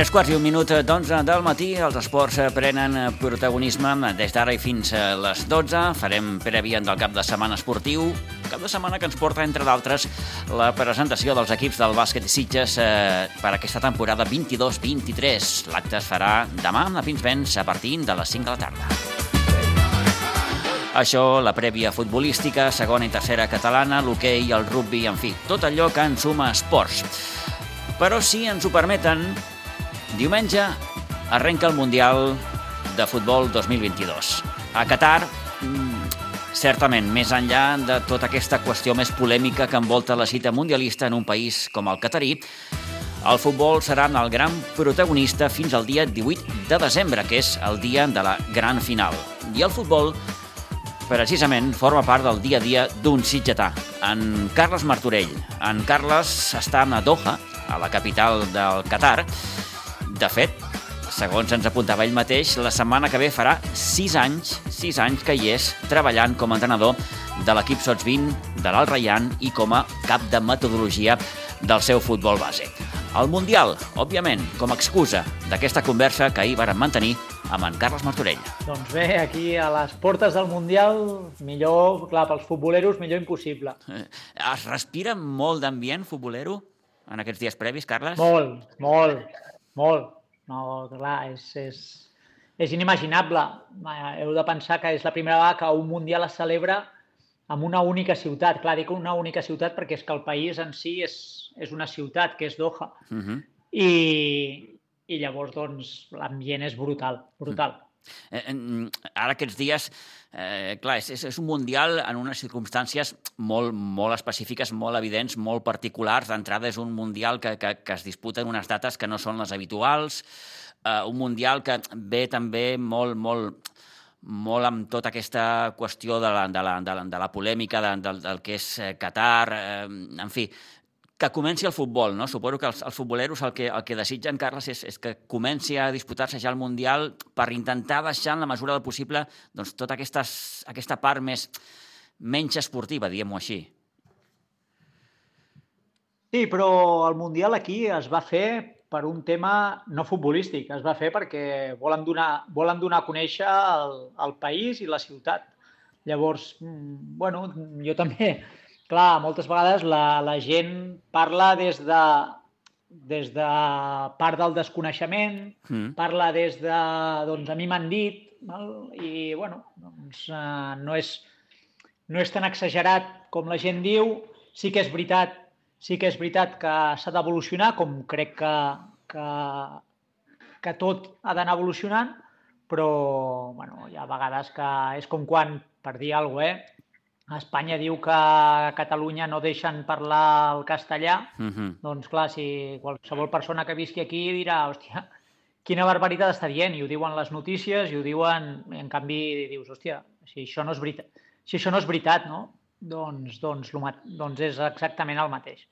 Tres quarts i un minut d'onze del matí, els esports prenen protagonisme des d'ara i fins a les 12. Farem prèvia del cap de setmana esportiu, cap de setmana que ens porta, entre d'altres, la presentació dels equips del bàsquet Sitges eh, per aquesta temporada 22-23. L'acte es farà demà a Pinsbens a partir de les 5 de la tarda. Això, la prèvia futbolística, segona i tercera catalana, l'hoquei, el rugby, en fi, tot allò que ens suma esports. Però si ens ho permeten, Diumenge arrenca el Mundial de Futbol 2022. A Qatar, mm, certament, més enllà de tota aquesta qüestió més polèmica que envolta la cita mundialista en un país com el catarí, el futbol serà el gran protagonista fins al dia 18 de desembre, que és el dia de la gran final. I el futbol, precisament, forma part del dia a dia d'un sitgetà, en Carles Martorell. En Carles està a Doha, a la capital del Qatar, de fet, segons ens apuntava ell mateix, la setmana que ve farà 6 anys, 6 anys que hi és treballant com a entrenador de l'equip Sots 20 de l'Alt Rayan i com a cap de metodologia del seu futbol base. El Mundial, òbviament, com a excusa d'aquesta conversa que ahir varen mantenir amb en Carles Martorell. Doncs bé, aquí a les portes del Mundial, millor, clar, pels futboleros, millor impossible. Es respira molt d'ambient futbolero en aquests dies previs, Carles? Molt, molt. Molt. No, clar, és, és, és inimaginable. Heu de pensar que és la primera vegada que un Mundial es celebra en una única ciutat. Clar, dic una única ciutat perquè és que el país en si és, és una ciutat, que és Doha. Uh mhm. -huh. I, I llavors, doncs, l'ambient és brutal, brutal. Uh -huh. Eh, ara aquests dies, eh, clar, és, és un mundial en unes circumstàncies molt, molt específiques, molt evidents, molt particulars. D'entrada és un mundial que, que, que es disputa en unes dates que no són les habituals, eh, un mundial que ve també molt, molt, molt amb tota aquesta qüestió de la, de la, de la, de la polèmica de, del, del que és eh, Qatar, eh, en fi, que comenci el futbol, no? Suposo que els, els futboleros el que, el que desitgen, Carles, és, és que comenci a disputar-se ja el Mundial per intentar deixar en la mesura del possible doncs, tota aquestes, aquesta part més menys esportiva, diguem-ho així. Sí, però el Mundial aquí es va fer per un tema no futbolístic, es va fer perquè volen donar, volen donar a conèixer el, el país i la ciutat. Llavors, mm, bueno, jo també clar, moltes vegades la, la gent parla des de, des de part del desconeixement, mm. parla des de, doncs a mi m'han dit, val? i bueno, doncs uh, no, és, no és tan exagerat com la gent diu, sí que és veritat, sí que és veritat que s'ha d'evolucionar, com crec que, que, que tot ha d'anar evolucionant, però bueno, hi ha vegades que és com quan, per dir alguna cosa, eh, Espanya diu que a Catalunya no deixen parlar el castellà, uh. -huh. doncs clar, si qualsevol persona que visqui aquí dirà, hòstia, quina barbaritat està dient, i ho diuen les notícies, i ho diuen, en canvi dius, hòstia, si això no és veritat, si això no és veritat, no? Doncs, doncs, doncs és exactament el mateix.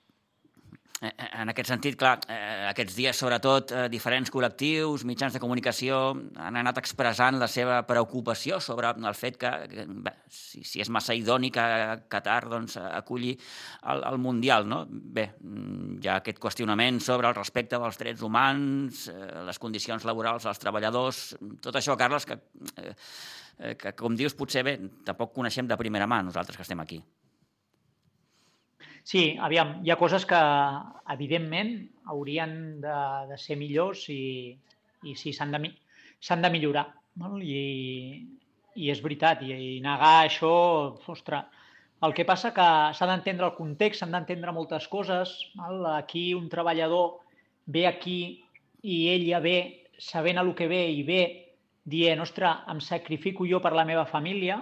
Eh, en aquest sentit, clar, eh, aquests dies, sobretot, eh, diferents col·lectius, mitjans de comunicació han anat expressant la seva preocupació sobre el fet que, bé, si, si és massa idoni que Qatar doncs, aculli el, el Mundial. No? Bé, mm, hi ha aquest qüestionament sobre el respecte dels drets humans, les condicions laborals dels treballadors, tot això, Carles, que, que com dius, potser bé, tampoc coneixem de primera mà nosaltres que estem aquí. Sí, aviam, hi ha coses que, evidentment, haurien de, de ser millors i, i sí, s'han de, de millorar. No? I, I és veritat, i, i negar això, ostres, el que passa que s'ha d'entendre el context, s'han d'entendre moltes coses. Val? Aquí un treballador ve aquí i ell ja ve sabent el que ve i ve dient, ostres, em sacrifico jo per la meva família,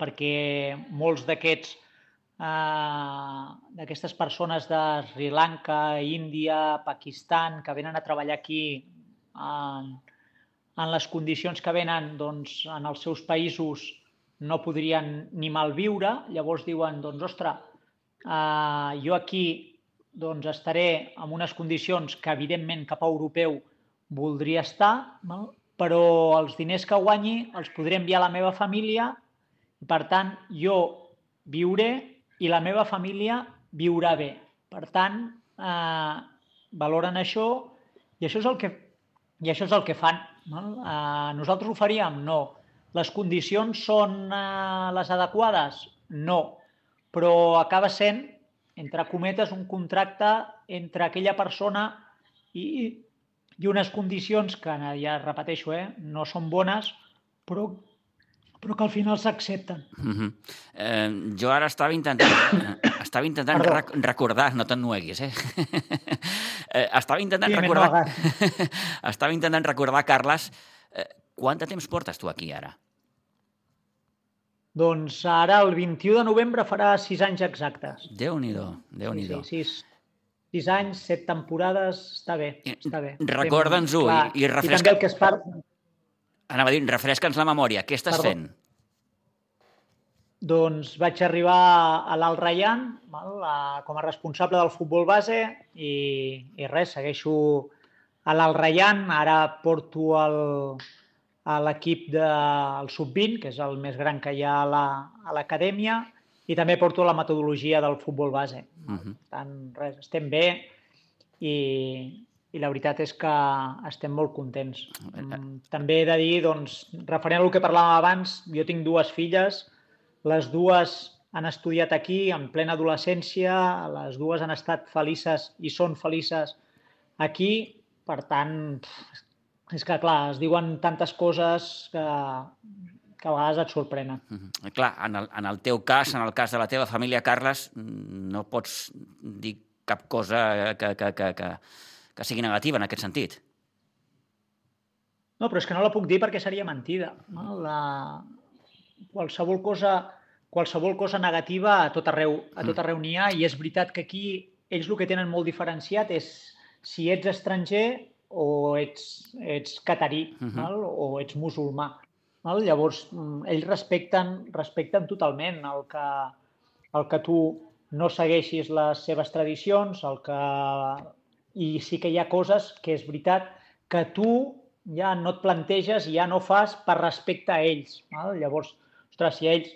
perquè molts d'aquests eh, d'aquestes persones de Sri Lanka, Índia, Pakistan, que venen a treballar aquí en, en les condicions que venen doncs, en els seus països no podrien ni malviure, llavors diuen, doncs, ostres, eh, jo aquí doncs, estaré en unes condicions que, evidentment, cap europeu voldria estar, no? però els diners que guanyi els podré enviar a la meva família i, per tant, jo viuré i la meva família viurà bé. Per tant, eh, valoren això I això és el que, i això és el que fan. No? Uh, nosaltres ho faríem? No. Les condicions són uh, les adequades? No. Però acaba sent, entre cometes, un contracte entre aquella persona i, i unes condicions que, ja repeteixo, eh, no són bones, però però que al final s'accepten. Uh -huh. eh, jo ara estava intentant, estava intentant rec recordar, no t'ennueguis, eh? eh? Estava intentant sí, recordar... estava intentant recordar, Carles, eh, quant de temps portes tu aquí ara? Doncs ara, el 21 de novembre, farà sis anys exactes. Déu-n'hi-do, déu nhi déu sí, sí, sis, sis anys, set temporades, està bé, està bé. Recorda'ns-ho i, i refresca... I també el que es parla Anava a dir, refresca'ns la memòria. Què estàs Perdó. fent? Doncs vaig arribar a l'Alt Rayan com a responsable del futbol base i, i res, segueixo a l'Alt Rayan. Ara porto el, a l'equip del Sub-20, que és el més gran que hi ha a l'acadèmia, la, i també porto la metodologia del futbol base. Uh -huh. Per tant, res, estem bé i, i la veritat és que estem molt contents. Mm, també he de dir, doncs, referent al que parlàvem abans, jo tinc dues filles, les dues han estudiat aquí en plena adolescència, les dues han estat felices i són felices aquí, per tant, és que, clar, es diuen tantes coses que, que a vegades et sorprenen. Mm -hmm. Clar, en el, en el teu cas, en el cas de la teva família, Carles, no pots dir cap cosa que, que, que, que, que sigui negativa en aquest sentit. No, però és que no la puc dir perquè seria mentida. No? La... Qualsevol cosa qualsevol cosa negativa a tot arreu, a tot mm. arreu n'hi ha i és veritat que aquí ells el que tenen molt diferenciat és si ets estranger o ets, ets catarí uh -huh. val? o ets musulmà. Val? Llavors, mm, ells respecten, respecten totalment el que, el que tu no segueixis les seves tradicions, el que i sí que hi ha coses que és veritat que tu ja no et planteges i ja no fas per respecte a ells. Val? Llavors, ostres, si a ells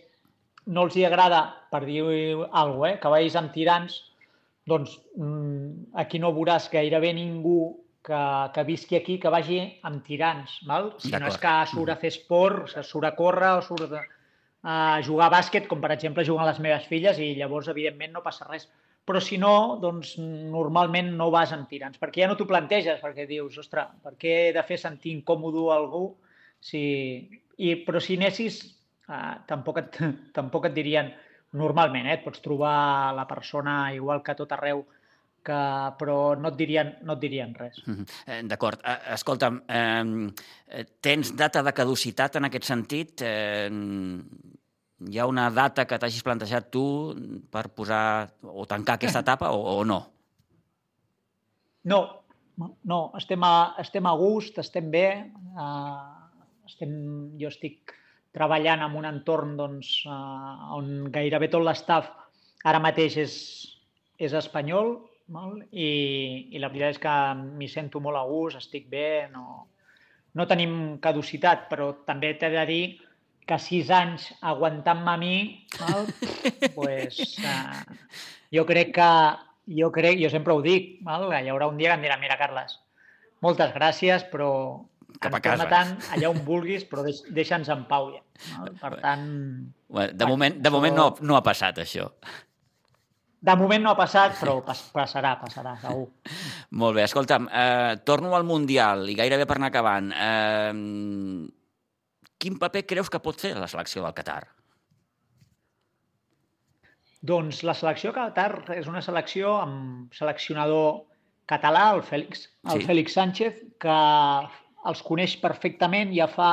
no els hi agrada, per dir alguna cosa, eh, que vagis amb tirants, doncs mm, aquí no veuràs gairebé ningú que, que visqui aquí que vagi amb tirants. Val? Si no és que surt a fer esport, surt a córrer o surt a jugar a bàsquet, com per exemple juguen les meves filles, i llavors, evidentment, no passa res però si no, doncs normalment no vas amb tirants, perquè ja no t'ho planteges, perquè dius, ostres, per què he de fer sentir incòmodo algú? Si... I, però si anessis, eh, tampoc, et, tampoc et dirien, normalment, eh, et pots trobar la persona igual que tot arreu, que, però no et dirien, no et dirien res. Mm -hmm. D'acord. Eh, escolta'm, eh, tens data de caducitat en aquest sentit? Eh, hi ha una data que t'hagis plantejat tu per posar o tancar aquesta etapa o, o no? No, no, estem a, estem a gust, estem bé, uh, estem, jo estic treballant en un entorn doncs, uh, on gairebé tot l'estaf ara mateix és, és espanyol val? I, i la veritat és que m'hi sento molt a gust, estic bé, no, no tenim caducitat, però també t'he de dir que sis anys aguantant-me a mi, val? pues, uh, jo crec que, jo crec, jo sempre ho dic, val? hi haurà un dia que em dirà, mira, Carles, moltes gràcies, però cap a casa. tant allà on vulguis, però deix, deixa'ns en pau ja. Per tant... Bueno, de moment, de moment no, no ha passat, això. De moment no ha passat, però pas, passarà, passarà, segur. Molt bé, escolta'm, eh, torno al Mundial i gairebé per anar acabant. Eh, quin paper creus que pot fer la selecció del Qatar? Doncs la selecció Qatar és una selecció amb seleccionador català, el Fèlix, el sí. Fèlix Sánchez, que els coneix perfectament, ja fa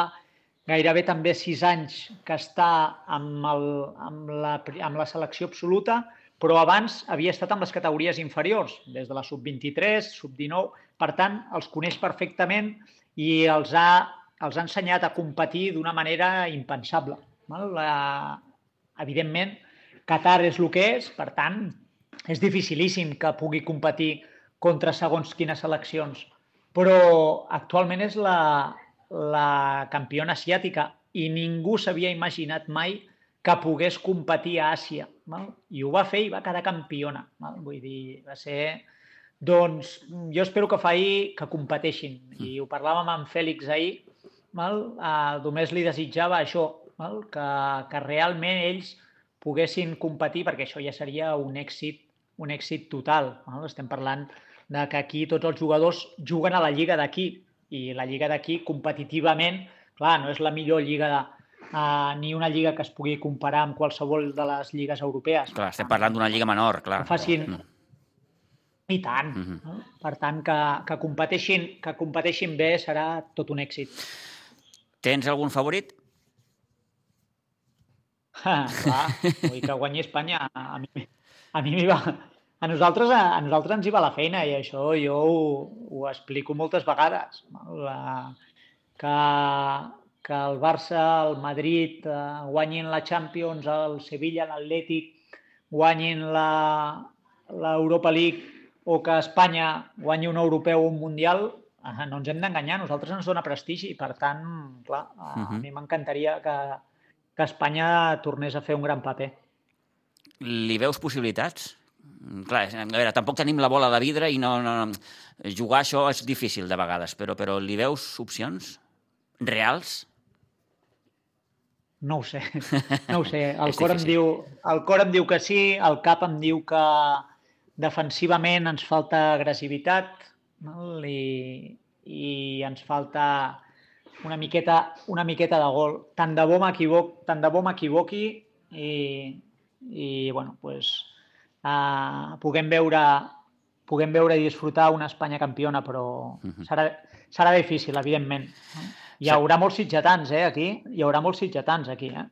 gairebé també sis anys que està amb, el, amb, la, amb la selecció absoluta, però abans havia estat amb les categories inferiors, des de la sub-23, sub-19, per tant, els coneix perfectament i els ha els ha ensenyat a competir d'una manera impensable. La, evidentment, Qatar és el que és, per tant, és dificilíssim que pugui competir contra segons quines seleccions. Però actualment és la, la campiona asiàtica i ningú s'havia imaginat mai que pogués competir a Àsia. Val? I ho va fer i va quedar campiona. Val? Vull dir, va ser Doncs jo espero que faci que competeixin. I ho parlàvem amb Fèlix ahir, val? Uh, només li desitjava això, val? Que, que realment ells poguessin competir, perquè això ja seria un èxit, un èxit total. Val? Estem parlant de que aquí tots els jugadors juguen a la lliga d'aquí i la lliga d'aquí competitivament, clar, no és la millor lliga de, uh, ni una lliga que es pugui comparar amb qualsevol de les lligues europees. Clar, estem parlant d'una lliga menor, clar. Que facin... Mm. I tant. Mm -hmm. no? Per tant, que, que, competeixin, que competeixin bé serà tot un èxit. Tens algun favorit? Ah, clar, vull que guanyi Espanya. A mi, a mi va, a nosaltres, a, a nosaltres ens hi va la feina i això jo ho, ho explico moltes vegades. La, que, que el Barça, el Madrid eh, guanyin la Champions, el Sevilla, l'Atlètic guanyin l'Europa League o que Espanya guanyi un europeu o un mundial, no ens hem d'enganyar, nosaltres ens dona prestigi i per tant, clar, a, uh -huh. a mi m'encantaria que, que Espanya tornés a fer un gran paper. Li veus possibilitats? Clar, a veure, tampoc tenim la bola de vidre i no, no, jugar això és difícil de vegades, però, però li veus opcions reals? No ho sé, no ho sé. El cor, em diu, el cor em diu que sí, el cap em diu que defensivament ens falta agressivitat no? I, i ens falta una miqueta, una miqueta de gol. Tant de bo m'equivoqui i, i bueno, pues, uh, puguem veure puguem veure i disfrutar una Espanya campiona, però -huh. serà, serà difícil, evidentment. Hi haurà molts sitgetans, eh, aquí. Hi haurà molts sitgetans, aquí, eh?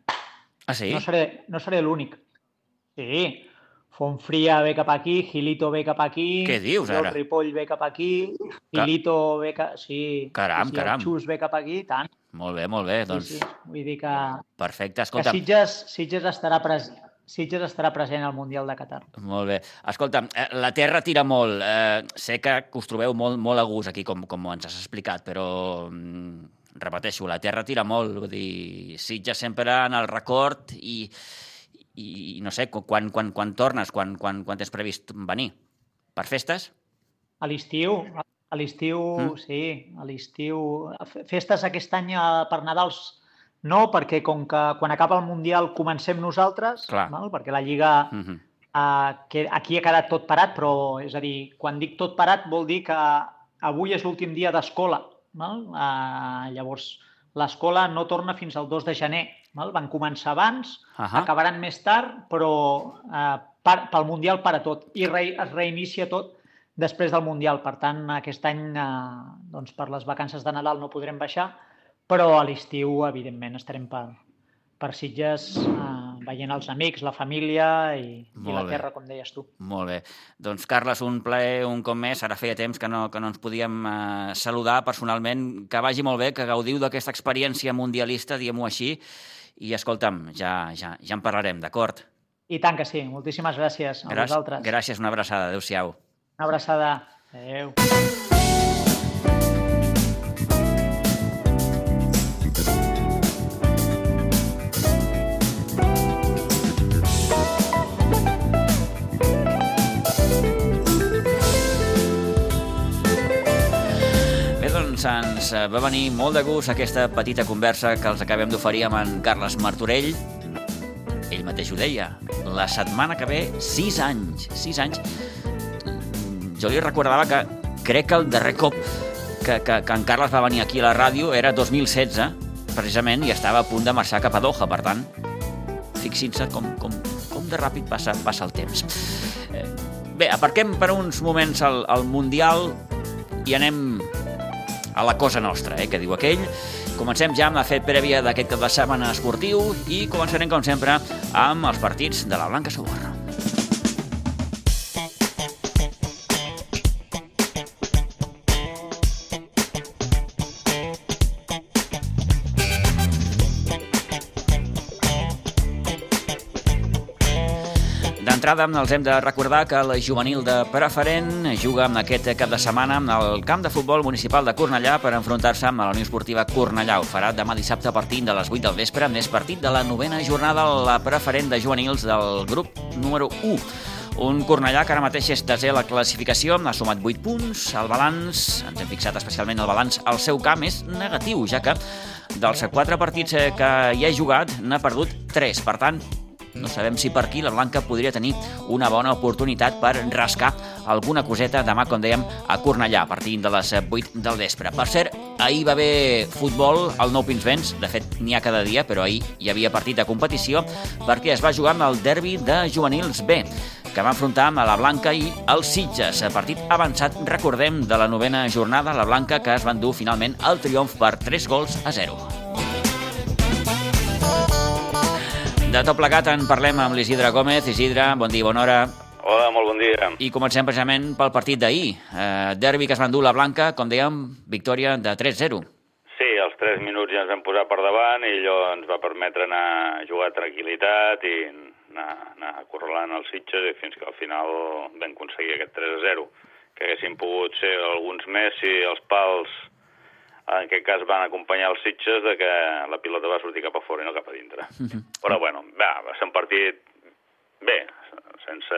Ah, sí? No seré, no seré l'únic. Sí. Fontfria ve cap aquí, Gilito ve cap aquí... Què dius, ara? Ripoll ve cap aquí, Gilito ve cap... Sí. Caram, sí, caram. Xus ve cap aquí, tant. Molt bé, molt bé. Doncs... Sí, sí. Vull dir que... Perfecte, escolta... Que Sitges, Sitges estarà present. Sitges estarà present al Mundial de Qatar. Molt bé. Escolta, eh, la Terra tira molt. Eh, sé que us trobeu molt, molt a gust aquí, com, com ens has explicat, però mm, repeteixo, la terra tira molt, vull dir, Sitges sempre en el record i, i no sé, quan, quan, quan tornes, quan, quan, quan tens previst venir? Per festes? A l'estiu, a l'estiu, mm? sí, a l'estiu. Festes aquest any eh, per Nadals no, perquè com que quan acaba el Mundial comencem nosaltres, Clar. val? perquè la Lliga mm -hmm. uh, que aquí ha quedat tot parat, però és a dir, quan dic tot parat vol dir que avui és l'últim dia d'escola? Uh, llavors, l'escola no torna fins al 2 de gener. Val? Van començar abans, uh -huh. acabaran més tard, però uh, per, pel Mundial para tot i re, es reinicia tot després del Mundial. Per tant, aquest any, uh, doncs, per les vacances de Nadal no podrem baixar, però a l'estiu, evidentment, estarem per, per Sitges eh, veient els amics, la família i, i la terra, com deies tu. Molt bé. Doncs, Carles, un plaer un cop més. Ara feia temps que no, que no ens podíem eh, saludar personalment. Que vagi molt bé, que gaudiu d'aquesta experiència mundialista, diguem-ho així. I, escolta'm, ja, ja, ja en parlarem, d'acord? I tant que sí. Moltíssimes gràcies a Gràcies, vosaltres. Gràcies, una abraçada. Adéu-siau. Una abraçada. Adéu. Eh, va venir molt de gust aquesta petita conversa que els acabem d'oferir amb en Carles Martorell. Ell mateix ho deia, la setmana que ve, sis anys, sis anys. Jo li recordava que crec que el darrer cop que, que, que en Carles va venir aquí a la ràdio era 2016, precisament, i estava a punt de marxar cap a Doha, per tant, fixin-se com, com, com de ràpid passa, passa el temps. Eh, bé, aparquem per uns moments al, al Mundial i anem a la cosa nostra, eh, que diu aquell. Comencem ja amb la fet prèvia d'aquest cap de setmana esportiu i començarem, com sempre, amb els partits de la Blanca Soborra. D'entrada els hem de recordar que la juvenil de Preferent juga amb aquest cap de setmana el camp de futbol municipal de Cornellà per enfrontar-se amb la Unió Esportiva Cornellà. Ho farà demà dissabte a partir de les 8 del vespre, més partit de la novena jornada la Preferent de juvenils del grup número 1. Un Cornellà que ara mateix és desè a la classificació, ha sumat 8 punts. El balanç, ens hem fixat especialment el balanç al seu camp, és negatiu, ja que dels 4 partits que hi ha jugat n'ha perdut 3. Per tant, no sabem si per aquí la Blanca podria tenir una bona oportunitat per rascar alguna coseta demà, com dèiem, a Cornellà, a partir de les 8 del vespre. Per cert, ahir va haver futbol al Nou Pinsbens, de fet n'hi ha cada dia, però ahir hi havia partit de competició perquè es va jugar amb el derbi de juvenils B que va enfrontar amb la Blanca i el Sitges. Partit avançat, recordem, de la novena jornada, la Blanca, que es van dur finalment el triomf per 3 gols a 0. De tot plegat en parlem amb l'Isidre Gómez. Isidre, bon dia, bona hora. Hola, molt bon dia. I comencem precisament pel partit d'ahir. Eh, derbi que es van dur la Blanca, com dèiem, victòria de 3-0. Sí, els 3 minuts ja ens vam posar per davant i allò ens va permetre anar a jugar tranquil·litat i anar, anar correlant els Sitges i fins que al final vam aconseguir aquest 3-0 que haguessin pogut ser alguns més si els pals en aquest cas van acompanyar els Sitges de que la pilota va sortir cap a fora i no cap a dintre. Uh -huh. Però bueno, va, va ser un partit bé, sense...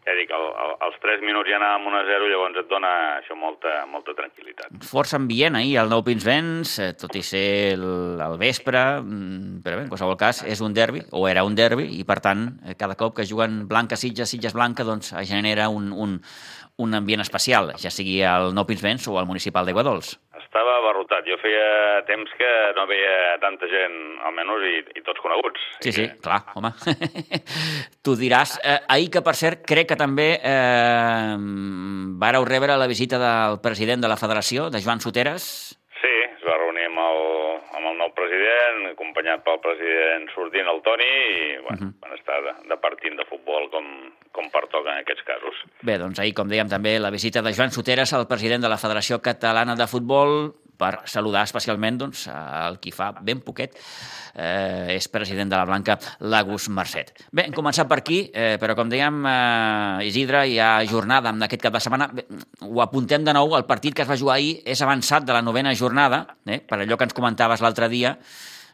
Ja dic, el, el, els 3 minuts ja anàvem 1 a 0, llavors et dona això molta, molta tranquil·litat. Força ambient ahir, el Nou Pinsbens, eh, tot i ser el, el vespre, mm, però bé, en qualsevol cas, és un derbi, o era un derbi, i per tant, eh, cada cop que juguen Blanca-Sitges, Sitges-Blanca, doncs genera un, un, un ambient especial, ja sigui el Nou Pinsbens o el municipal de Guadols estava abarrotat. Jo feia temps que no veia tanta gent, almenys, i, i tots coneguts. Sí, sí, que... clar, home. tu diràs. Eh, ahir, que per cert, crec que també eh, vareu rebre la visita del president de la federació, de Joan Soteres. Sí, es va reunir amb el, amb el nou president, acompanyat pel president sortint, el Toni, i bueno, uh -huh. van estar de, de partint de futbol com, com pertoca en aquests casos. Bé, doncs ahir, com dèiem també, la visita de Joan Soteres, el president de la Federació Catalana de Futbol, per saludar especialment doncs, el qui fa ben poquet eh, és president de la Blanca, l'Agus Mercet. Bé, hem començat per aquí, eh, però com dèiem, eh, Isidre, hi ha jornada en aquest cap de setmana. Bé, ho apuntem de nou, el partit que es va jugar ahir és avançat de la novena jornada, eh, per allò que ens comentaves l'altre dia,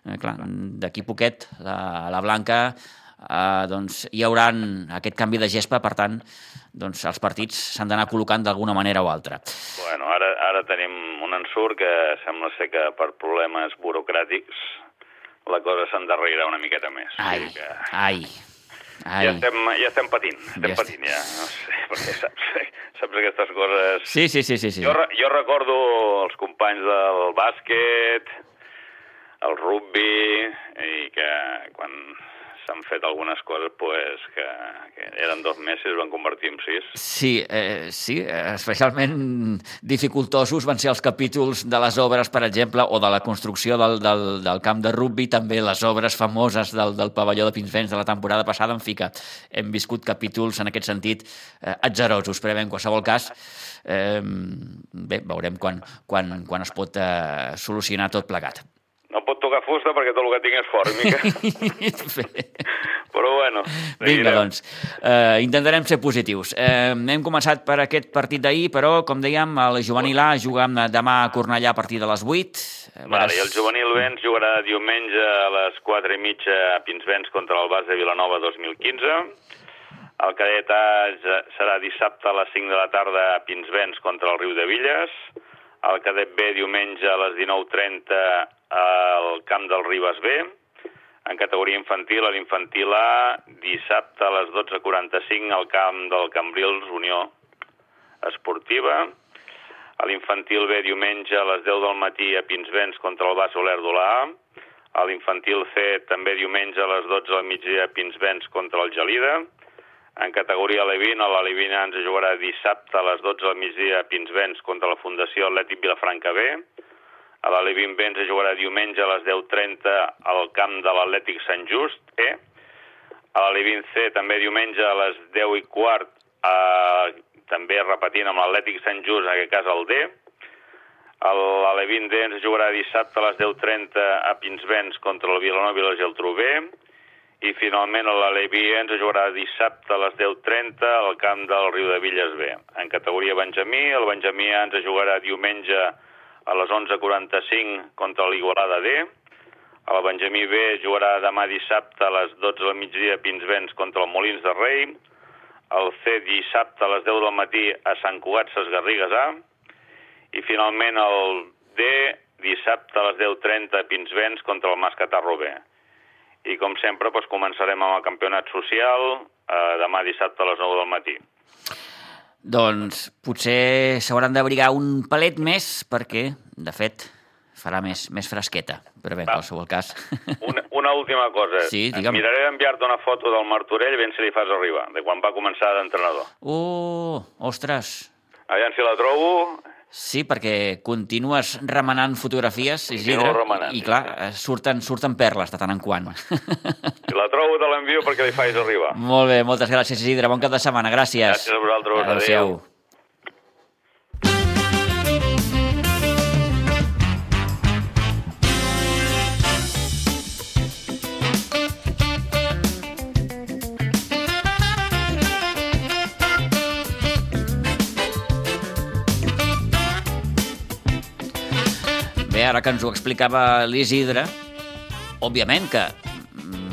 eh, clar, d'aquí poquet la, la Blanca eh, doncs hi haurà aquest canvi de gespa, per tant, doncs els partits s'han d'anar col·locant d'alguna manera o altra. Bueno, ara, ara tenim un ensurt que sembla ser que per problemes burocràtics la cosa s'endarrerà una miqueta més. Ai, que... ai, ai. Ja estem, ja estem patint, estem ja patint ja, no sé, perquè saps, saps aquestes coses... Sí, sí, sí, sí. sí. Jo, jo recordo els companys del bàsquet, el rugby, i que quan s'han fet algunes coses pues, que, que eren dos mesos i van convertir en sis. Sí, eh, sí, especialment dificultosos van ser els capítols de les obres, per exemple, o de la construcció del, del, del camp de rugby, també les obres famoses del, del pavelló de Pinsbens de la temporada passada, en fi que hem viscut capítols en aquest sentit eh, atzerosos, però bé, en qualsevol cas, eh, bé, veurem quan, quan, quan es pot eh, solucionar tot plegat. Tocar fusta perquè tot el que tinc és fòrmica. Però bueno. Vinga, doncs. Uh, intentarem ser positius. Uh, hem començat per aquest partit d'ahir, però, com dèiem, el juvenil A juga demà a Cornellà a partir de les 8. Vale, i el juvenil B ens jugarà diumenge a les 4 i mitja a Pinsbens contra el Bas de Vilanova 2015. El cadet A serà dissabte a les 5 de la tarda a Pinsbens contra el Riu de Villes. El cadet B diumenge a les 19.30 al camp del Ribes B. En categoria infantil, a l'infantil A, dissabte a les 12.45 al camp del Cambrils Unió Esportiva. A l'infantil B, diumenge a les 10 del matí a Pinsbens contra el Bas Oler d'Olà. A l'infantil C, també diumenge a les 12 del migdia a Pinsbens contra el Gelida. En categoria Levin, a la Levina ens jugarà dissabte a les 12 del migdia a Pinsbens contra la Fundació Atlètic Vilafranca B. A la Levin B ens jugarà diumenge a les 10.30 al camp de l'Atlètic Sant Just E. A la Levin C també diumenge a les 10 i quart, eh, també repetint amb l'Atlètic Sant Just, en aquest cas el D. La Levin D ens jugarà dissabte a les 10.30 a Pinsbens contra el Vilanova i la Geltrú B i finalment l'Alevi ens jugarà dissabte a les 10.30 al camp del Riu de Villes B. En categoria Benjamí, el Benjamí ens jugarà diumenge a les 11.45 contra l'Igualada D. El Benjamí B jugarà demà dissabte a les 12 del migdia a Pinsbens contra el Molins de Rei. el C dissabte a les 10 del matí a Sant Cugat Ses Garrigues A, i finalment el D dissabte a les 10.30 a Pinsbens contra el Mascatarro B. I com sempre doncs, començarem amb el campionat social eh, demà dissabte a les 9 del matí. Doncs potser s'hauran d'abrigar un palet més perquè, de fet, farà més, més fresqueta. Però bé, en qualsevol cas... Una, una última cosa. Sí, digue'm. Miraré d'enviar-te una foto del Martorell ben si li fas arribar, de quan va començar d'entrenador. Oh, ostres! Aviam si la trobo Sí, perquè continues remenant fotografies, Isidre, remenant, i clar, eh, surten, surten perles de tant en quant. Si la trobo te l'envio perquè li facis arribar. Molt bé, moltes gràcies, Isidre. Bon cap de setmana, gràcies. Gràcies a vosaltres, Adéu-siau. adéu. Ara que ens ho explicava l'Isidre, òbviament que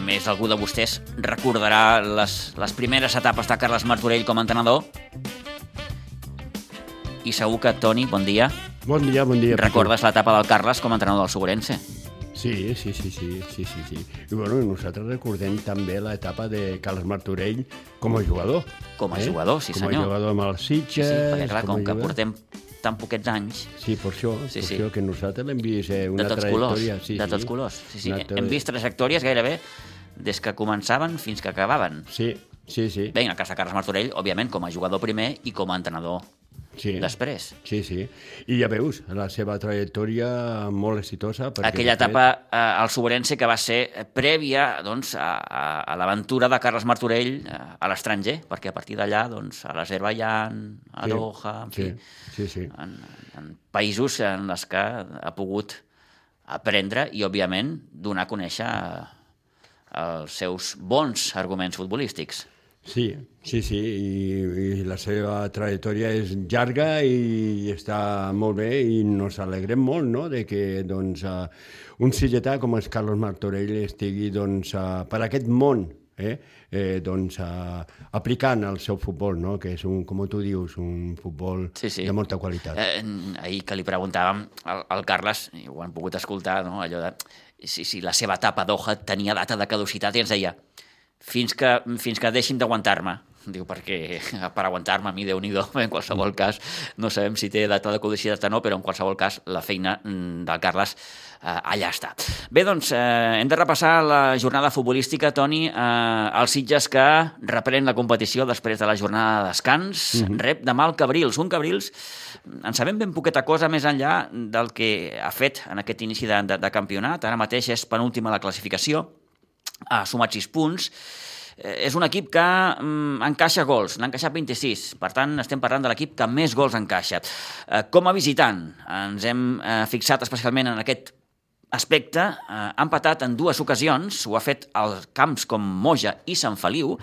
més algú de vostès recordarà les, les primeres etapes de Carles Martorell com a entrenador. I segur que, Toni, bon dia, Bon dia, bon dia. Recordes l'etapa del Carles com a entrenador del Segurense. Sí, sí, sí, sí, sí, sí, sí. I bueno, nosaltres recordem també l'etapa de Carles Martorell com a jugador. Com a jugador, sí, com senyor. Com a jugador amb els Sitges. sí, perquè clar, com a que jugador. portem tan poquets anys, Sí, per això, Sí, per sí. això que nosaltres l'hem vist eh, una de tots colors, trajectòria. Sí, de sí. tots colors. Sí, sí. Una Hem vist trajectòries gairebé des que començaven fins que acabaven. Sí, sí, sí. Bé, en el cas de Carles Martorell, òbviament, com a jugador primer i com a entrenador sí. després. Sí, sí. I ja veus, la seva trajectòria molt exitosa. Aquella fet, etapa eh, al Soberense que va ser prèvia doncs, a, a, a l'aventura de Carles Martorell eh, a l'estranger, perquè a partir d'allà, doncs, a l'Azerbaijan, a Sí, Doha, en fi, Sí, sí, sí. en, en països en els que ha pogut aprendre i, òbviament, donar a conèixer eh, els seus bons arguments futbolístics. Sí, sí, sí, i, i la seva trajectòria és llarga i està molt bé i nos alegrem molt no? de que doncs, uh, un silletà com és Carlos Martorell estigui doncs, uh, per aquest món eh? Eh, doncs, uh, aplicant el seu futbol, no? que és, un, com tu dius, un futbol Sí, sí. de molta qualitat. Eh, ahir que li preguntàvem al, al Carles, i ho han pogut escoltar, no? allò de si, si la seva etapa a Doha tenia data de caducitat i ens deia fins que, fins que deixin d'aguantar-me. Diu, perquè per aguantar-me a mi, déu nhi en qualsevol cas, no sabem si té data de caducitat o no, però en qualsevol cas la feina mm, del Carles eh, allà està. Bé, doncs, eh, hem de repassar la jornada futbolística, Toni, eh, els Sitges que reprèn la competició després de la jornada de descans, mm -hmm. rep demà el Cabrils, un Cabrils en sabem ben poqueta cosa més enllà del que ha fet en aquest inici de, de, de campionat, ara mateix és penúltima la classificació, ha sumat 6 punts, Eh, és un equip que mm, encaixa gols, n'ha encaixat 26, per tant estem parlant de l'equip que més gols encaixa. Eh, com a visitant ens hem eh, fixat especialment en aquest aspecte, eh, ha empatat en dues ocasions, ho ha fet als camps com Moja i Sant Feliu,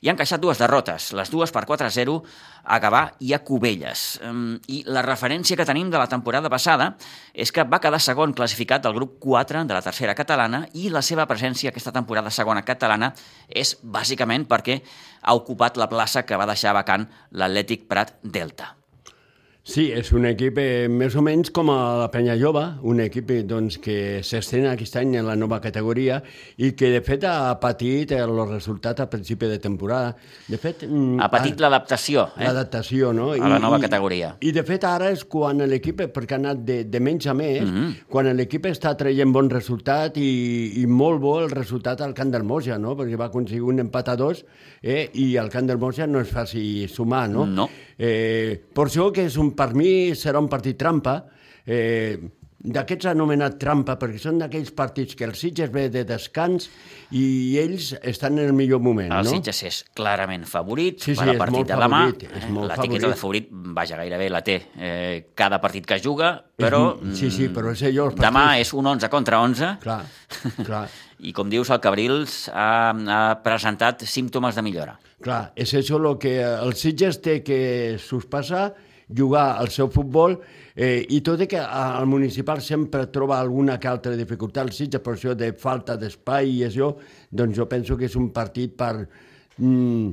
i ha encaixat dues derrotes, les dues per 4-0 a Gavà i a Cubelles. I la referència que tenim de la temporada passada és que va quedar segon classificat del grup 4 de la tercera catalana i la seva presència aquesta temporada segona catalana és bàsicament perquè ha ocupat la plaça que va deixar vacant l'Atlètic Prat Delta. Sí, és un equip eh, més o menys com a la Penya Jove, un equip eh, doncs, que s'estrena aquest any en la nova categoria i que de fet ha patit eh, els resultats a principi de temporada. De fet... mm, Ha patit l'adaptació eh? l'adaptació, no? a la nova categoria. I de fet ara és quan l'equip, perquè ha anat de, de menys a més, mm -hmm. quan l'equip està traient bon resultat i, i molt bo el resultat al Camp del Moja, no? Perquè va aconseguir un empat a dos eh? i al Camp del Moja no és fàcil sumar, no? No. Eh, per això que és un, per mi serà un partit trampa, eh, d'aquests anomenat trampa, perquè són d'aquells partits que el Sitges ve de descans i ells estan en el millor moment, El no? Sitges és clarament favorit Sí, sí, per és partit molt de demà. és molt L'etiqueta de favorit, vaja, gairebé la té eh, cada partit que juga, però És- sí, sí, però és allò, els demà partits- és un 11 contra 11 Clar, clar. i, com dius, el Cabrils ha, ha presentat símptomes de millora. Clar, és això el que el Sitges té que sospesar, jugar al seu futbol, eh, i tot i que al municipal sempre troba alguna que altra dificultat, el Sitges, per això de falta d'espai i això, doncs jo penso que és un partit per mm,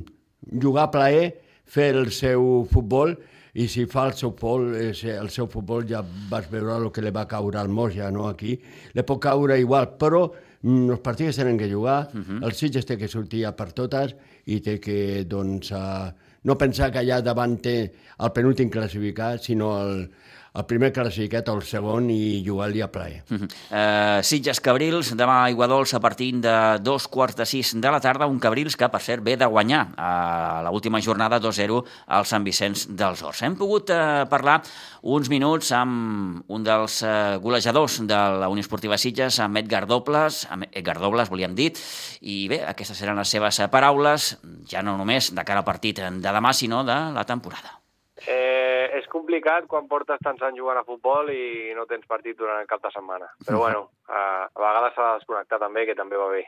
jugar a plaer, fer el seu futbol, i si fa el seu futbol, eh, el seu futbol ja vas veure el que li va caure al Moja, no, aquí, li pot caure igual, però mm, els partits tenen que jugar, uh -huh. el Sitges té que sortir per totes i té que, doncs, uh, no pensar que allà davant té el penúltim classificat, sinó el, el primer classificat o el segon i jugar-li a plaer. Uh -huh. uh, Sitges Cabrils, demà a Iguadols a partir de dos quarts de sis de la tarda, un Cabrils que, per cert, ve de guanyar a l'última jornada 2-0 al Sant Vicenç dels Horts. Hem pogut uh, parlar uns minuts amb un dels uh, golejadors de la Unió Esportiva Sitges, amb Edgar Dobles, amb Edgar Dobles, volíem dir, i bé, aquestes seran les seves paraules, ja no només de cara al partit de demà, sinó de la temporada. Eh, és complicat quan portes tants anys jugant a futbol i no tens partit durant el cap de setmana. Però bueno, a, a vegades s'ha de desconnectar també, que també va bé.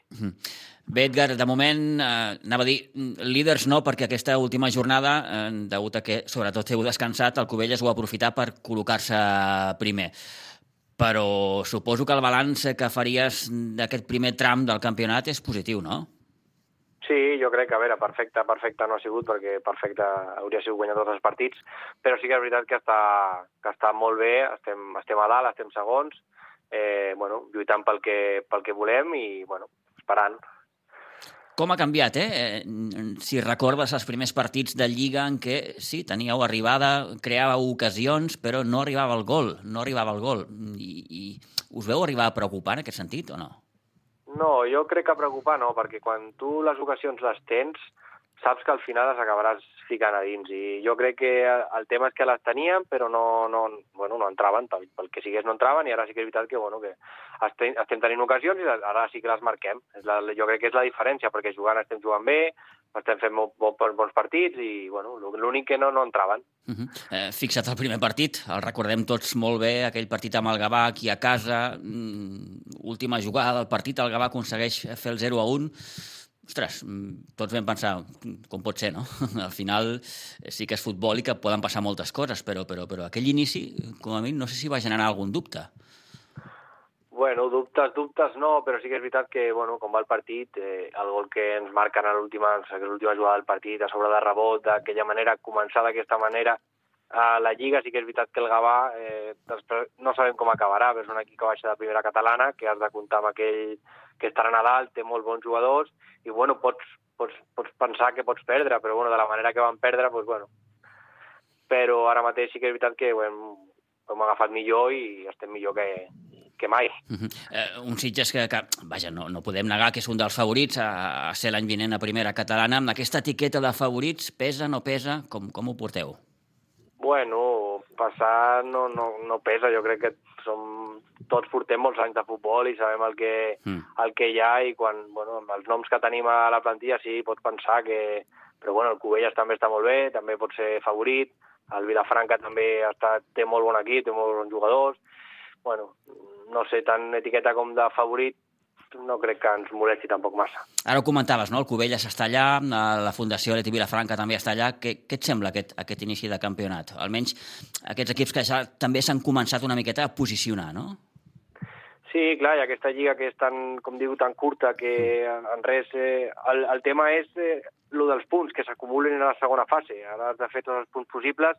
Bé, Edgar, de moment, eh, anava a dir, líders no, perquè aquesta última jornada, eh, degut a que sobretot heu descansat, el Covelles ho ha aprofitat per col·locar-se primer. Però suposo que el balanç que faries d'aquest primer tram del campionat és positiu, no? Sí, jo crec que, a veure, perfecte, perfecte no ha sigut, perquè perfecte hauria sigut guanyar tots els partits, però sí que és veritat que està, que està molt bé, estem, estem a dalt, estem segons, eh, bueno, lluitant pel que, pel que volem i, bueno, esperant. Com ha canviat, eh? Si recordes els primers partits de Lliga en què, sí, teníeu arribada, creàveu ocasions, però no arribava el gol, no arribava el gol. I, i us veu arribar a preocupar en aquest sentit o no? No, jo crec que preocupar no, perquè quan tu les ocasions les tens, saps que al final les acabaràs ficant a dins. I jo crec que el tema és que les teníem, però no, no, bueno, no entraven, pel, que sigués no entraven, i ara sí que és veritat que, bueno, que estem, estem tenint ocasions i ara sí que les marquem. És la, jo crec que és la diferència, perquè jugant estem jugant bé, estem fent molt, molt, bons partits i bueno, l'únic que no, no entraven. Uh -huh. eh, fixa't el primer partit, el recordem tots molt bé, aquell partit amb el Gavà aquí a casa, mm, última jugada del partit, el Gavà aconsegueix fer el 0 a 1, ostres, mm, tots vam pensar, com pot ser, no? Al final sí que és futbol i que poden passar moltes coses, però, però, però aquell inici, com a mi, no sé si va generar algun dubte. Bueno, dubtes, dubtes no, però sí que és veritat que, bueno, com va el partit, eh, el gol que ens marquen a l'última jugada del partit, a sobre de rebot, d'aquella manera, començar d'aquesta manera a la Lliga, sí que és veritat que el Gavà, eh, no sabem com acabarà, però és un equip que baixa de primera catalana, que has de comptar amb aquell que estarà a Nadal, té molt bons jugadors, i bueno, pots, pots, pots pensar que pots perdre, però bueno, de la manera que van perdre, doncs bueno. Però ara mateix sí que és veritat que ho hem, ho hem agafat millor i estem millor que, que mai. Uh -huh. uh, un Sitges que, que vaja, no, no podem negar que és un dels favorits a, a ser l'any vinent a primera catalana. Amb aquesta etiqueta de favorits, pesa, no pesa? Com, com ho porteu? Bueno, passar no, no, no pesa. Jo crec que som, tots portem molts anys de futbol i sabem el que, mm. el que hi ha i quan, bueno, amb els noms que tenim a la plantilla sí, pots pensar que... Però bueno, el Cubelles també està molt bé, també pot ser favorit, el Vilafranca també està, té molt bon equip, té molt bons jugadors. Bueno, no sé, tant etiqueta com de favorit, no crec que ens molesti tampoc massa. Ara ho comentaves, no? El Cubelles està allà, la Fundació Leti Vilafranca també està allà. Què, què et sembla aquest, aquest inici de campionat? Almenys aquests equips que ja també s'han començat una miqueta a posicionar, no? Sí, clar, i aquesta lliga que és tan, com diu, tan curta que en res... Eh, el, el tema és eh, lo dels punts que s'acumulen en la segona fase. Ara has de fer tots els punts possibles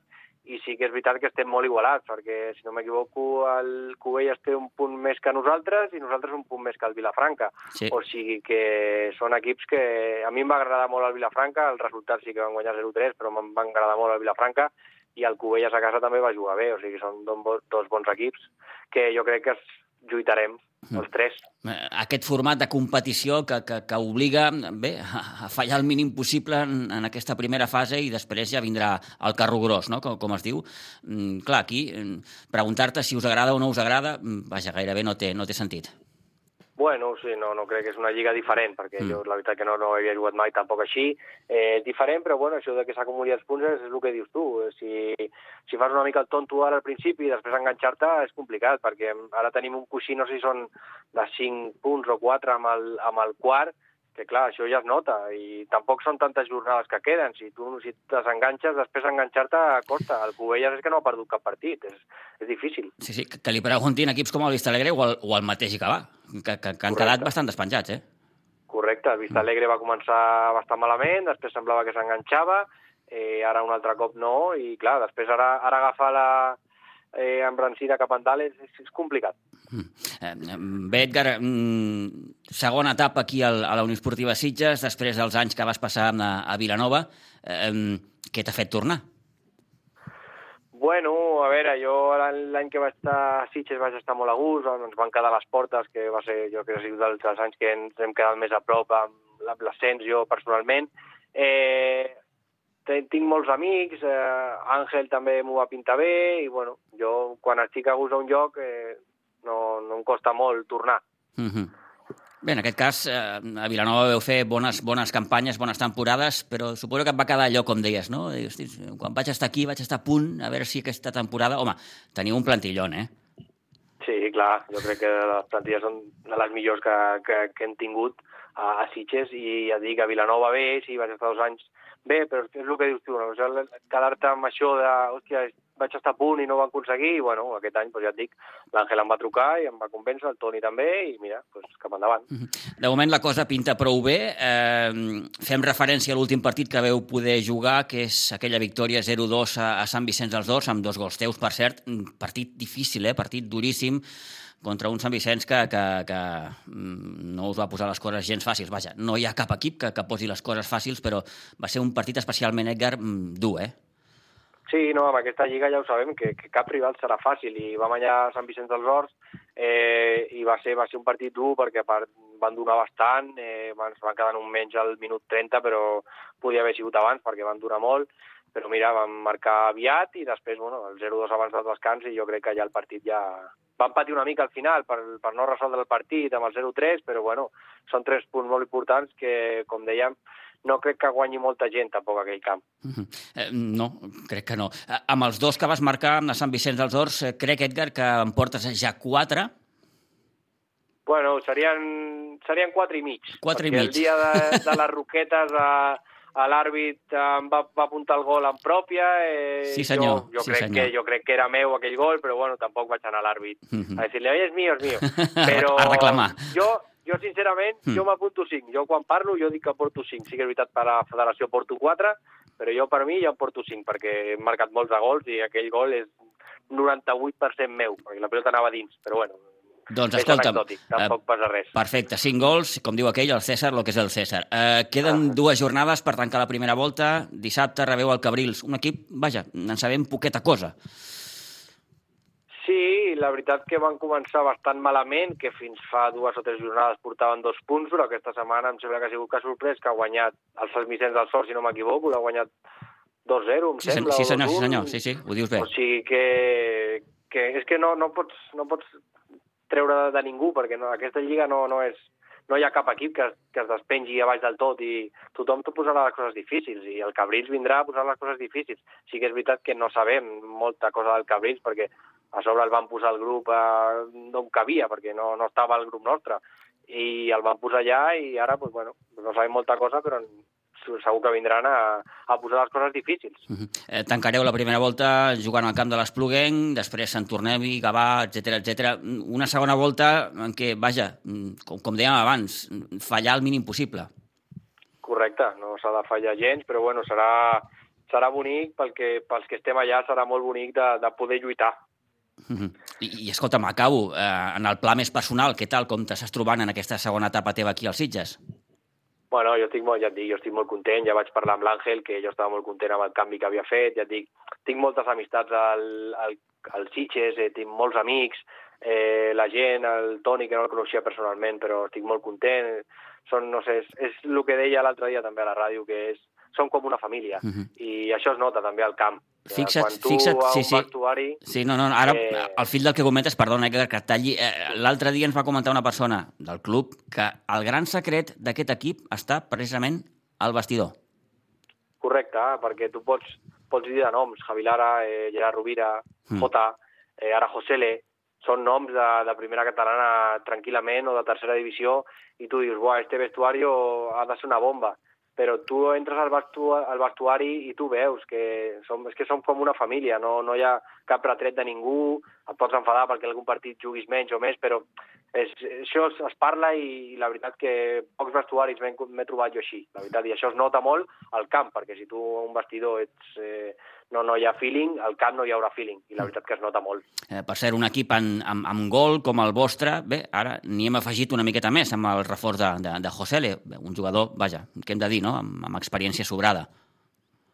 i sí que és veritat que estem molt igualats, perquè, si no m'equivoco, el Cubelles té un punt més que nosaltres i nosaltres un punt més que el Vilafranca. Sí. O sigui que són equips que... A mi em va agradar molt el Vilafranca, el resultat sí que van guanyar 0-3, però em va agradar molt el Vilafranca, i el Cubelles a casa també va jugar bé, o sigui, són dos bons equips que jo crec que lluitarem. Els tres. Eh, aquest format de competició que, que, que obliga bé, a fallar el mínim possible en, en aquesta primera fase i després ja vindrà el carro gros, no? com, com es diu. Mm, clar, aquí, mm, preguntar-te si us agrada o no us agrada, mm, vaja, gairebé no té, no té sentit. Bueno, sí, no, no crec que és una lliga diferent, perquè mm. jo la veritat que no, no havia jugat mai tampoc així. Eh, diferent, però bueno, això de que s'acumuli els punts és, és el que dius tu. Si, si fas una mica el tonto ara al principi i després enganxar-te és complicat, perquè ara tenim un coixí, no sé si són de 5 punts o 4 amb el, amb el quart, que clar, això ja es nota, i tampoc són tantes jornades que queden. Si tu si desenganxes, després enganxar-te costa. El Covelles és que no ha perdut cap partit, és, és difícil. Sí, sí, que li preguntin equips com el Vista Alegre o el, o el mateix que va, que, que, que han quedat bastant despenjats, eh? Correcte, el Vista Alegre va començar bastant malament, després semblava que s'enganxava, eh, ara un altre cop no, i clar, després ara, ara agafar la eh, embrancida cap endalt és, és, és complicat. Mm. Eh, bé, Edgar, mm, segona etapa aquí al, a la Unió Esportiva Sitges, després dels anys que vas passar a, a Vilanova, eh, què t'ha fet tornar? Bueno, a veure, jo l'any que vaig estar a Sitges vaig estar molt a gust, ens van quedar les portes, que va ser, jo crec que dels, dels anys que ens hem quedat més a prop amb l'ascens, jo personalment. Eh, tinc molts amics, eh, Àngel també m'ho va pintar bé, i bueno, jo quan estic a gust a un lloc eh, no, no em costa molt tornar. Mm -hmm. Bé, en aquest cas, eh, a Vilanova veu fer bones, bones campanyes, bones temporades, però suposo que et va quedar allò, com deies, no? Hosti, quan vaig estar aquí, vaig estar a punt, a veure si aquesta temporada... Home, teniu un plantillon, eh? Sí, clar, jo crec que les plantilles són de les millors que, que, que hem tingut a, a Sitges i ja dic, a Vilanova bé, sí, vaig estar dos anys bé, però és el que dius tu, no? quedar-te amb això de, hòstia, vaig estar a punt i no ho van aconseguir, i bueno, aquest any, doncs ja et dic, l'Àngel em va trucar i em va convèncer, el Toni també, i mira, doncs cap endavant. De moment la cosa pinta prou bé. Eh, fem referència a l'últim partit que veu poder jugar, que és aquella victòria 0-2 a, a Sant Vicenç dels Dors, amb dos gols teus, per cert, partit difícil, eh? partit duríssim, contra un Sant Vicenç que, que, que mm, no us va posar les coses gens fàcils. Vaja, no hi ha cap equip que, que posi les coses fàcils, però va ser un partit especialment, Edgar, mm, dur, eh? Sí, no, amb aquesta lliga ja ho sabem, que, que cap rival serà fàcil, i vam allà a Sant Vicenç dels Horts, eh, i va ser, va ser un partit dur perquè part van donar bastant, eh, van, van quedar un menys al minut 30, però podia haver sigut abans perquè van durar molt, però mira, van marcar aviat i després, bueno, el 0-2 abans del descans i jo crec que ja el partit ja... Van patir una mica al final per, per no resoldre el partit amb el 0-3, però bueno, són tres punts molt importants que, com dèiem, no crec que guanyi molta gent tampoc aquell camp. Uh -huh. eh, no, crec que no. Eh, amb els dos que vas marcar a Sant Vicenç dels Horts, eh, crec, Edgar, que em portes ja quatre. Bueno, serien, serien quatre i mig. Quatre i mig. el dia de, de les roquetes a, a l'àrbit em va, va apuntar el gol en pròpia. Eh, sí, senyor. Jo, jo, sí, crec senyor. Que, jo crec que era meu aquell gol, però bueno, tampoc vaig anar a l'àrbit uh -huh. a dir-li, és mío, és mío. Però a reclamar. Jo, jo, sincerament, mm. jo m'apunto 5. Jo, quan parlo, jo dic que porto 5. Sí que és veritat, per a la federació porto 4, però jo, per mi, ja en porto 5, perquè he marcat molts de gols i aquell gol és 98% meu, perquè la pilota anava dins. Però, bueno, doncs escolta'm, tampoc passa res. Perfecte, 5 gols, com diu aquell, el César, el que és el César. Eh, queden ah. dues jornades per tancar la primera volta. Dissabte rebeu el Cabrils, un equip, vaja, en sabem poqueta cosa. Sí, la veritat que van començar bastant malament, que fins fa dues o tres jornades portaven dos punts, però aquesta setmana em sembla que ha sigut que ha sorprès que ha guanyat el Sant Vicenç del Sort, si no m'equivoco, l'ha guanyat 2-0, em sí, sembla. Sí, senyor, sí, senyor, sí, sí, ho dius bé. O sigui que, que és que no, no, pots, no pots treure de ningú, perquè no, aquesta lliga no, no és, no hi ha cap equip que, que es despengi a baix del tot i tothom t'ho posarà les coses difícils i el Cabrils vindrà a posar les coses difícils. Sí que és veritat que no sabem molta cosa del Cabrils perquè a sobre el van posar el grup eh, d'on cabia, perquè no, no estava el grup nostre, i el van posar allà i ara, pues, bueno, no sabem molta cosa, però segur que vindran a, a posar les coses difícils. Uh -huh. eh, tancareu la primera volta jugant al camp de l'Espluguenc, després Sant Tornevi, Gavà, etc etc. Una segona volta en què, vaja, com, com dèiem abans, fallar el mínim possible. Correcte, no s'ha de fallar gens, però bueno, serà, serà bonic pel que, pels que estem allà, serà molt bonic de, de poder lluitar. Uh -huh. I, I escolta'm, acabo, eh, en el pla més personal, què tal, com t'estàs trobant en aquesta segona etapa teva aquí als Sitges? Bueno, jo estic molt, ja et dic, jo estic molt content, ja vaig parlar amb l'Àngel, que jo estava molt content amb el canvi que havia fet, ja et dic, tinc moltes amistats al, al, al Sitges, eh, tinc molts amics, eh, la gent, el Toni, que no el coneixia personalment, però estic molt content, són, no sé, és, és el que deia l'altre dia també a la ràdio, que és, som com una família, uh -huh. i això es nota també al camp. Fixa't, Quan tu fixa't, sí, sí. vestuari... Sí, no, no, ara, eh... al fil del que comentes, perdona, que et talli, eh, l'altre dia ens va comentar una persona del club que el gran secret d'aquest equip està precisament al vestidor. Correcte, perquè tu pots, pots dir de noms, Javi Lara, eh, Gerard Rovira, mm. Jota, eh, ara Josele, són noms de, de primera catalana tranquil·lament o de tercera divisió i tu dius, buah, este vestuario ha de ser una bomba però tu entres al, vestu al vestuari i tu veus que som, és que som com una família, no, no hi ha cap retret de ningú, et pots enfadar perquè algun partit juguis menys o més, però és, això es, es parla i, la veritat que pocs vestuaris m'he trobat jo així, la veritat, i això es nota molt al camp, perquè si tu un vestidor ets, eh, no, no hi ha feeling, al camp no hi haurà feeling, i la veritat que es nota molt. Eh, per ser un equip en, amb, amb gol com el vostre, bé, ara n'hi hem afegit una miqueta més amb el reforç de, de, de Josele, un jugador, vaja, què hem de dir, no?, amb, amb experiència sobrada.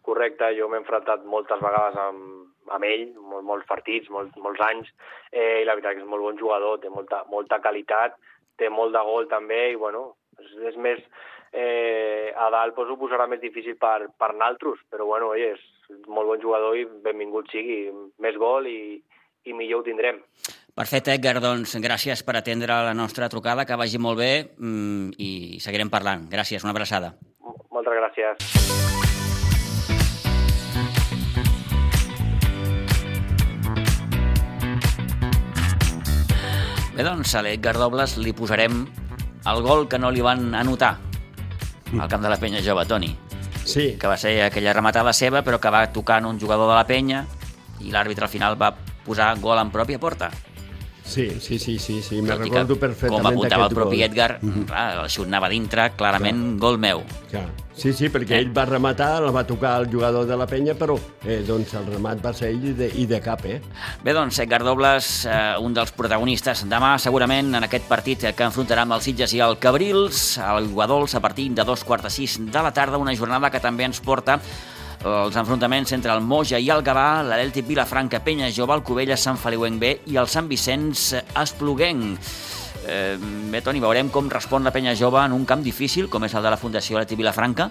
Correcte, jo m'he enfrontat moltes vegades amb, amb ell, molt, molts partits, molts, molts anys, eh, i la veritat que és molt bon jugador, té molta, molta qualitat, té molt de gol també, i bueno, és, és més, eh, a dalt pues, ho posarà més difícil per, per naltros, però bueno, oi, és molt bon jugador i benvingut sigui, més gol i, i millor ho tindrem. Perfecte, Edgar, doncs gràcies per atendre la nostra trucada, que vagi molt bé mm, i seguirem parlant. Gràcies, una abraçada. Moltes gràcies. Bé, doncs a l'Edgar Dobles li posarem el gol que no li van anotar al camp de la penya jove, Toni. Sí. Que va ser aquella rematada seva, però que va tocar en un jugador de la penya i l'àrbitre al final va posar gol en pròpia porta. Sí, sí, sí, sí, sí. me recordo perfectament Com apuntava el propi gol. Edgar, mm -hmm. clar, el xut anava dintre, clarament clar. gol meu. Clar. Sí, sí, perquè eh? ell va rematar, la va tocar el jugador de la penya, però eh, doncs el remat va ser ell i de, i de cap, eh? Bé, doncs, Edgar Dobles, eh, un dels protagonistes demà, segurament, en aquest partit que enfrontarà amb els Sitges i el Cabrils, el Guadols, a partir de dos quarts de sis de la tarda, una jornada que també ens porta els enfrontaments entre el Moja i el Gavà, l'Adelti Vilafranca, Penya Jove, el Covella, Sant Feliuenc B i el Sant Vicenç Espluguenc. Eh, bé, Toni, veurem com respon la Penya Jove en un camp difícil, com és el de la Fundació Adelti Vilafranca.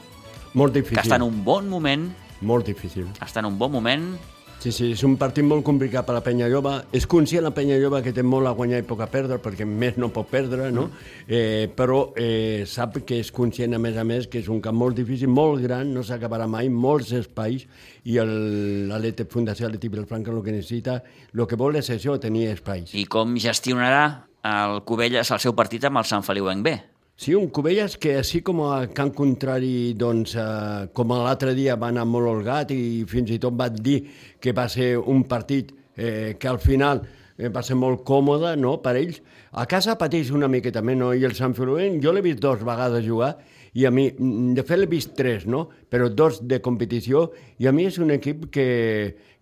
Molt difícil. Que està en un bon moment. Molt difícil. Està en un bon moment Sí, sí, és un partit molt complicat per la penya jove. És conscient la penya jove que té molt a guanyar i poc a perdre, perquè més no pot perdre, no? Mm. Eh, però eh, sap que és conscient, a més a més, que és un camp molt difícil, molt gran, no s'acabarà mai, molts espais, i l'Alete Fundació Aleti Vilafranca el que necessita, el que vol és això, tenir espais. I com gestionarà el Cubelles el seu partit amb el Sant Feliu en B? Sí, un Cubelles que així com a Can Contrari, doncs, eh, com l'altre dia va anar molt holgat i fins i tot va dir que va ser un partit eh, que al final eh, va ser molt còmode no, per ells. A casa pateix una miqueta més, no? I el Sant Filoent, jo l'he vist dos vegades jugar i a mi, de fet l'he vist tres, no? Però dos de competició i a mi és un equip que,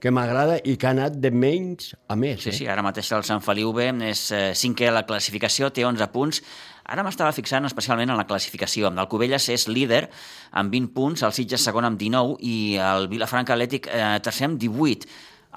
que m'agrada i que ha anat de menys a més. Sí, eh? sí, ara mateix el Sant Feliu B és eh, cinquè a la classificació, té 11 punts, Ara m'estava fixant especialment en la classificació. El Cubelles és líder amb 20 punts, el Sitges segon amb 19 i el Vilafranca Atlètic eh, tercer amb 18.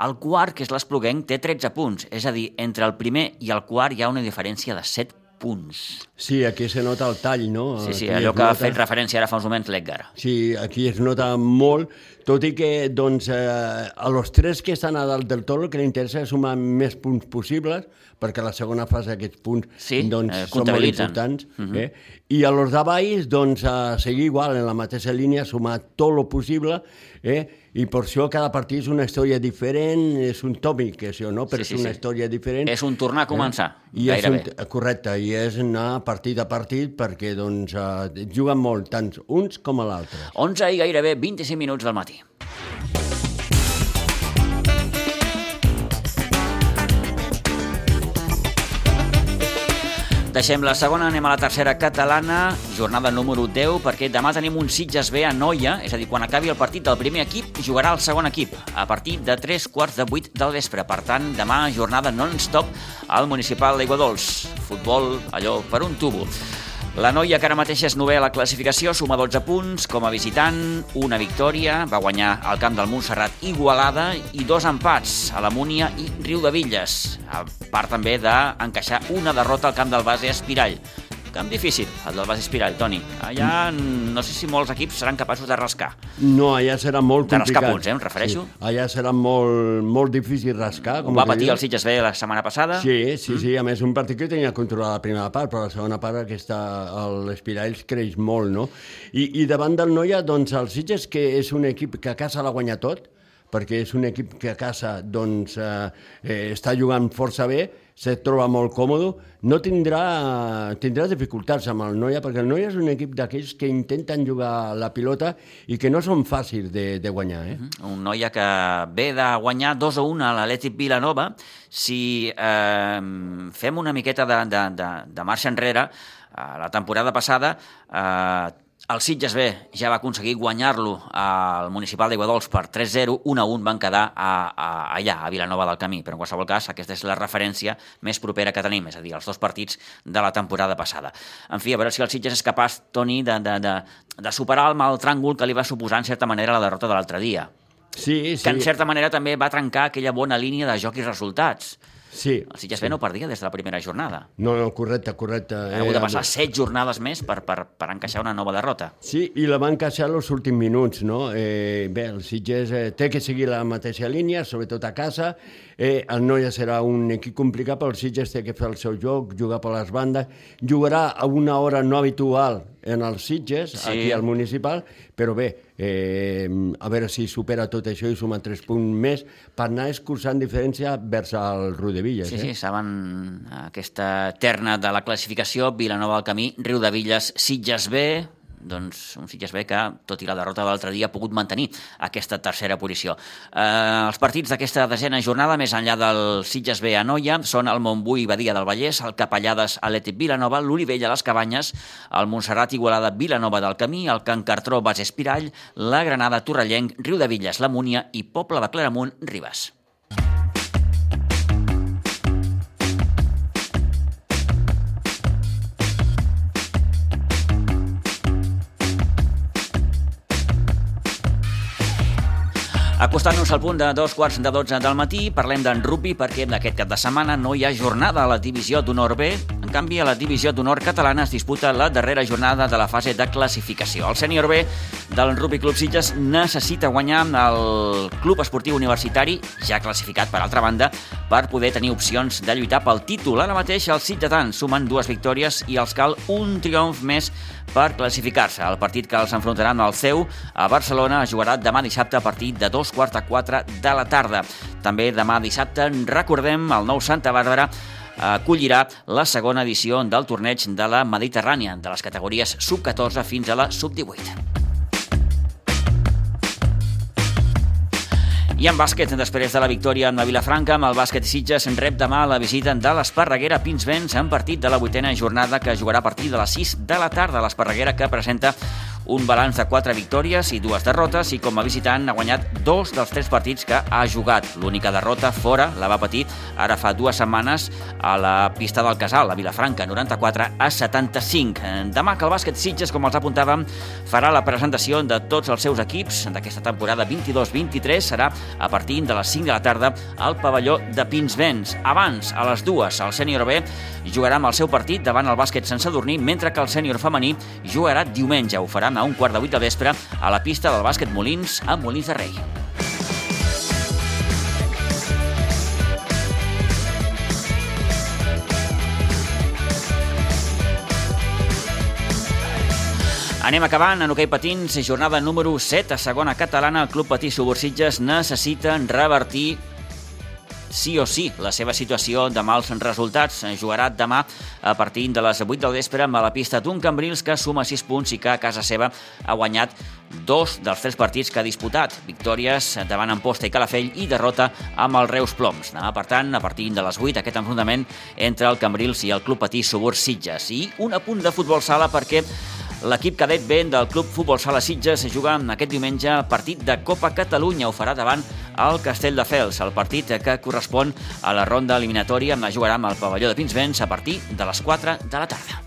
El quart, que és l'Espluguenc, té 13 punts. És a dir, entre el primer i el quart hi ha una diferència de 7 punts. Sí, aquí se nota el tall, no? Sí, sí, aquí allò que nota... ha fet referència ara fa uns moments l'Edgar. Sí, aquí es nota molt, tot i que doncs, eh, a los tres que estan a dalt del tot el que li interessa és sumar més punts possibles, perquè a la segona fase aquests punts sí, doncs, eh, són molt importants. Uh mhm. -huh. eh? I a los d'avall, doncs, a seguir igual, en la mateixa línia, sumar tot el possible, eh? i per això cada partit és una història diferent, és un tòpic, això, no? però sí, sí, és una sí. història diferent. És un tornar a començar, eh? I gairebé. És un, correcte, i és anar partit a partit perquè doncs, eh, juguen molt, tant uns com l'altre. 11 i gairebé 25 minuts del matí. Deixem la segona, anem a la tercera catalana, jornada número 10, perquè demà tenim un Sitges B a Noia, és a dir, quan acabi el partit del primer equip, jugarà el segon equip, a partir de 3 quarts de 8 del vespre. Per tant, demà jornada non-stop al Municipal d'Aiguadols. Futbol, allò, per un tubo. La noia, que ara mateix és novè a la classificació, suma 12 punts com a visitant, una victòria, va guanyar al camp del Montserrat Igualada i dos empats a la Múnia i Riu de Villes, a part també d'encaixar una derrota al camp del base Espirall camp difícil, el del Bas Espiral, Toni. Allà no sé si molts equips seran capaços de rascar. No, allà serà molt complicat. De rascar punts, eh, em refereixo. Sí. Allà serà molt, molt difícil rascar. Com Ho va patir el Sitges B la setmana passada. Sí, sí, mm. sí. A més, un partit que tenia controlat la primera part, però la segona part aquesta, l'Espirall creix molt, no? I, I davant del Noia, doncs, el Sitges, que és un equip que a casa l'ha guanyat tot, perquè és un equip que a casa doncs, eh, eh, està jugant força bé, se troba molt còmode, no tindrà, tindrà dificultats amb el Noia, perquè el Noia és un equip d'aquells que intenten jugar la pilota i que no són fàcils de, de guanyar. Eh? Un Noia que ve de guanyar 2 a 1 a l'Atlètic Vilanova. Si eh, fem una miqueta de, de, de, de marxa enrere, eh, la temporada passada eh, el Sitges B ja va aconseguir guanyar-lo al municipal d'Iguadols per 3-0, 1-1 van quedar a, a, allà, a Vilanova del Camí, però en qualsevol cas aquesta és la referència més propera que tenim, és a dir, els dos partits de la temporada passada. En fi, a veure si el Sitges és capaç, Toni, de, de, de, de superar el mal tràngol que li va suposar en certa manera la derrota de l'altre dia. Sí, sí. Que en certa manera també va trencar aquella bona línia de joc i resultats. Sí. El Sitges B no perdia des de la primera jornada. No, no, correcte, correcte. Ha hagut de passar set jornades més per, per, per encaixar una nova derrota. Sí, i la van encaixar els últims minuts, no? Eh, bé, el Sitges eh, té que seguir la mateixa línia, sobretot a casa. Eh, el Noia serà un equip complicat, però el Sitges té que fer el seu joc, jugar per les bandes. Jugarà a una hora no habitual en els Sitges, Sí. aquí al municipal, però bé, eh, a veure si supera tot això i suma tres punts més per anar escurçant diferència vers el Rodevilles. Sí, eh? sí, saben aquesta terna de la classificació, Vilanova del Camí, Riu de Villes, Sitges B, doncs un Sitges B que, tot i la derrota de l'altre dia, ha pogut mantenir aquesta tercera posició. Eh, els partits d'aquesta desena jornada, més enllà del Sitges B a Noia, són el Montbui Badia del Vallès, el Capellades Atlètic Vilanova, l'Olivella Les Cabanyes, el Montserrat Igualada Vilanova del Camí, el Can Cartró Bas Espirall, la Granada Torrellenc, Riu de Villes, la Múnia i Poble de Claramunt, Ribes. Acostant-nos al punt de dos quarts de dotze del matí, parlem d'en rugby perquè d'aquest cap de setmana no hi ha jornada a la divisió d'honor B. En canvi, a la divisió d'honor catalana es disputa la darrera jornada de la fase de classificació. El sènior B del Rugby Club Sitges necessita guanyar el club esportiu universitari, ja classificat per altra banda, per poder tenir opcions de lluitar pel títol. Ara mateix els sitgetans sumen dues victòries i els cal un triomf més per classificar-se. El partit que els enfrontaran al CEU a Barcelona es jugarà demà dissabte a partir de dos quarts de quatre de la tarda. També demà dissabte, recordem, el nou Santa Bàrbara acollirà la segona edició del torneig de la Mediterrània, de les categories sub-14 fins a la sub-18. I en bàsquet, després de la victòria amb la Vilafranca, amb el bàsquet Sitges rep demà la visita de l'Esparreguera Pinsbens en partit de la vuitena jornada que jugarà a partir de les 6 de la tarda. L'Esparreguera que presenta un balanç de 4 victòries i dues derrotes i com a visitant ha guanyat dos dels tres partits que ha jugat. L'única derrota fora la va patir ara fa dues setmanes a la pista del Casal, a Vilafranca, 94 a 75. Demà que el bàsquet Sitges, com els apuntàvem, farà la presentació de tots els seus equips d'aquesta temporada 22-23 serà a partir de les 5 de la tarda al pavelló de Pinsbens. Abans, a les dues, el sènior B jugarà amb el seu partit davant el bàsquet sense dormir, mentre que el sènior femení jugarà diumenge. Ho farà a un quart de vuit de vespre a la pista del bàsquet Molins a Molins de Rei. Anem acabant en hoquei patins, jornada número 7 a segona catalana. El Club Patí Subursitges necessita revertir sí o sí la seva situació de mals resultats. Jugarà demà a partir de les 8 del vespre amb la pista d'un Cambrils que suma 6 punts i que a casa seva ha guanyat dos dels tres partits que ha disputat. Victòries davant Amposta i Calafell i derrota amb el Reus Ploms. Demà, per tant, a partir de les 8, aquest enfrontament entre el Cambrils i el Club Patí Suburs Sitges. I un apunt de futbol sala perquè L'equip cadet B del Club Futbol Sala Sitges juga aquest diumenge partit de Copa Catalunya. Ho farà davant el Castelldefels, el partit que correspon a la ronda eliminatòria. La jugarà amb el pavelló de Pinsbens a partir de les 4 de la tarda.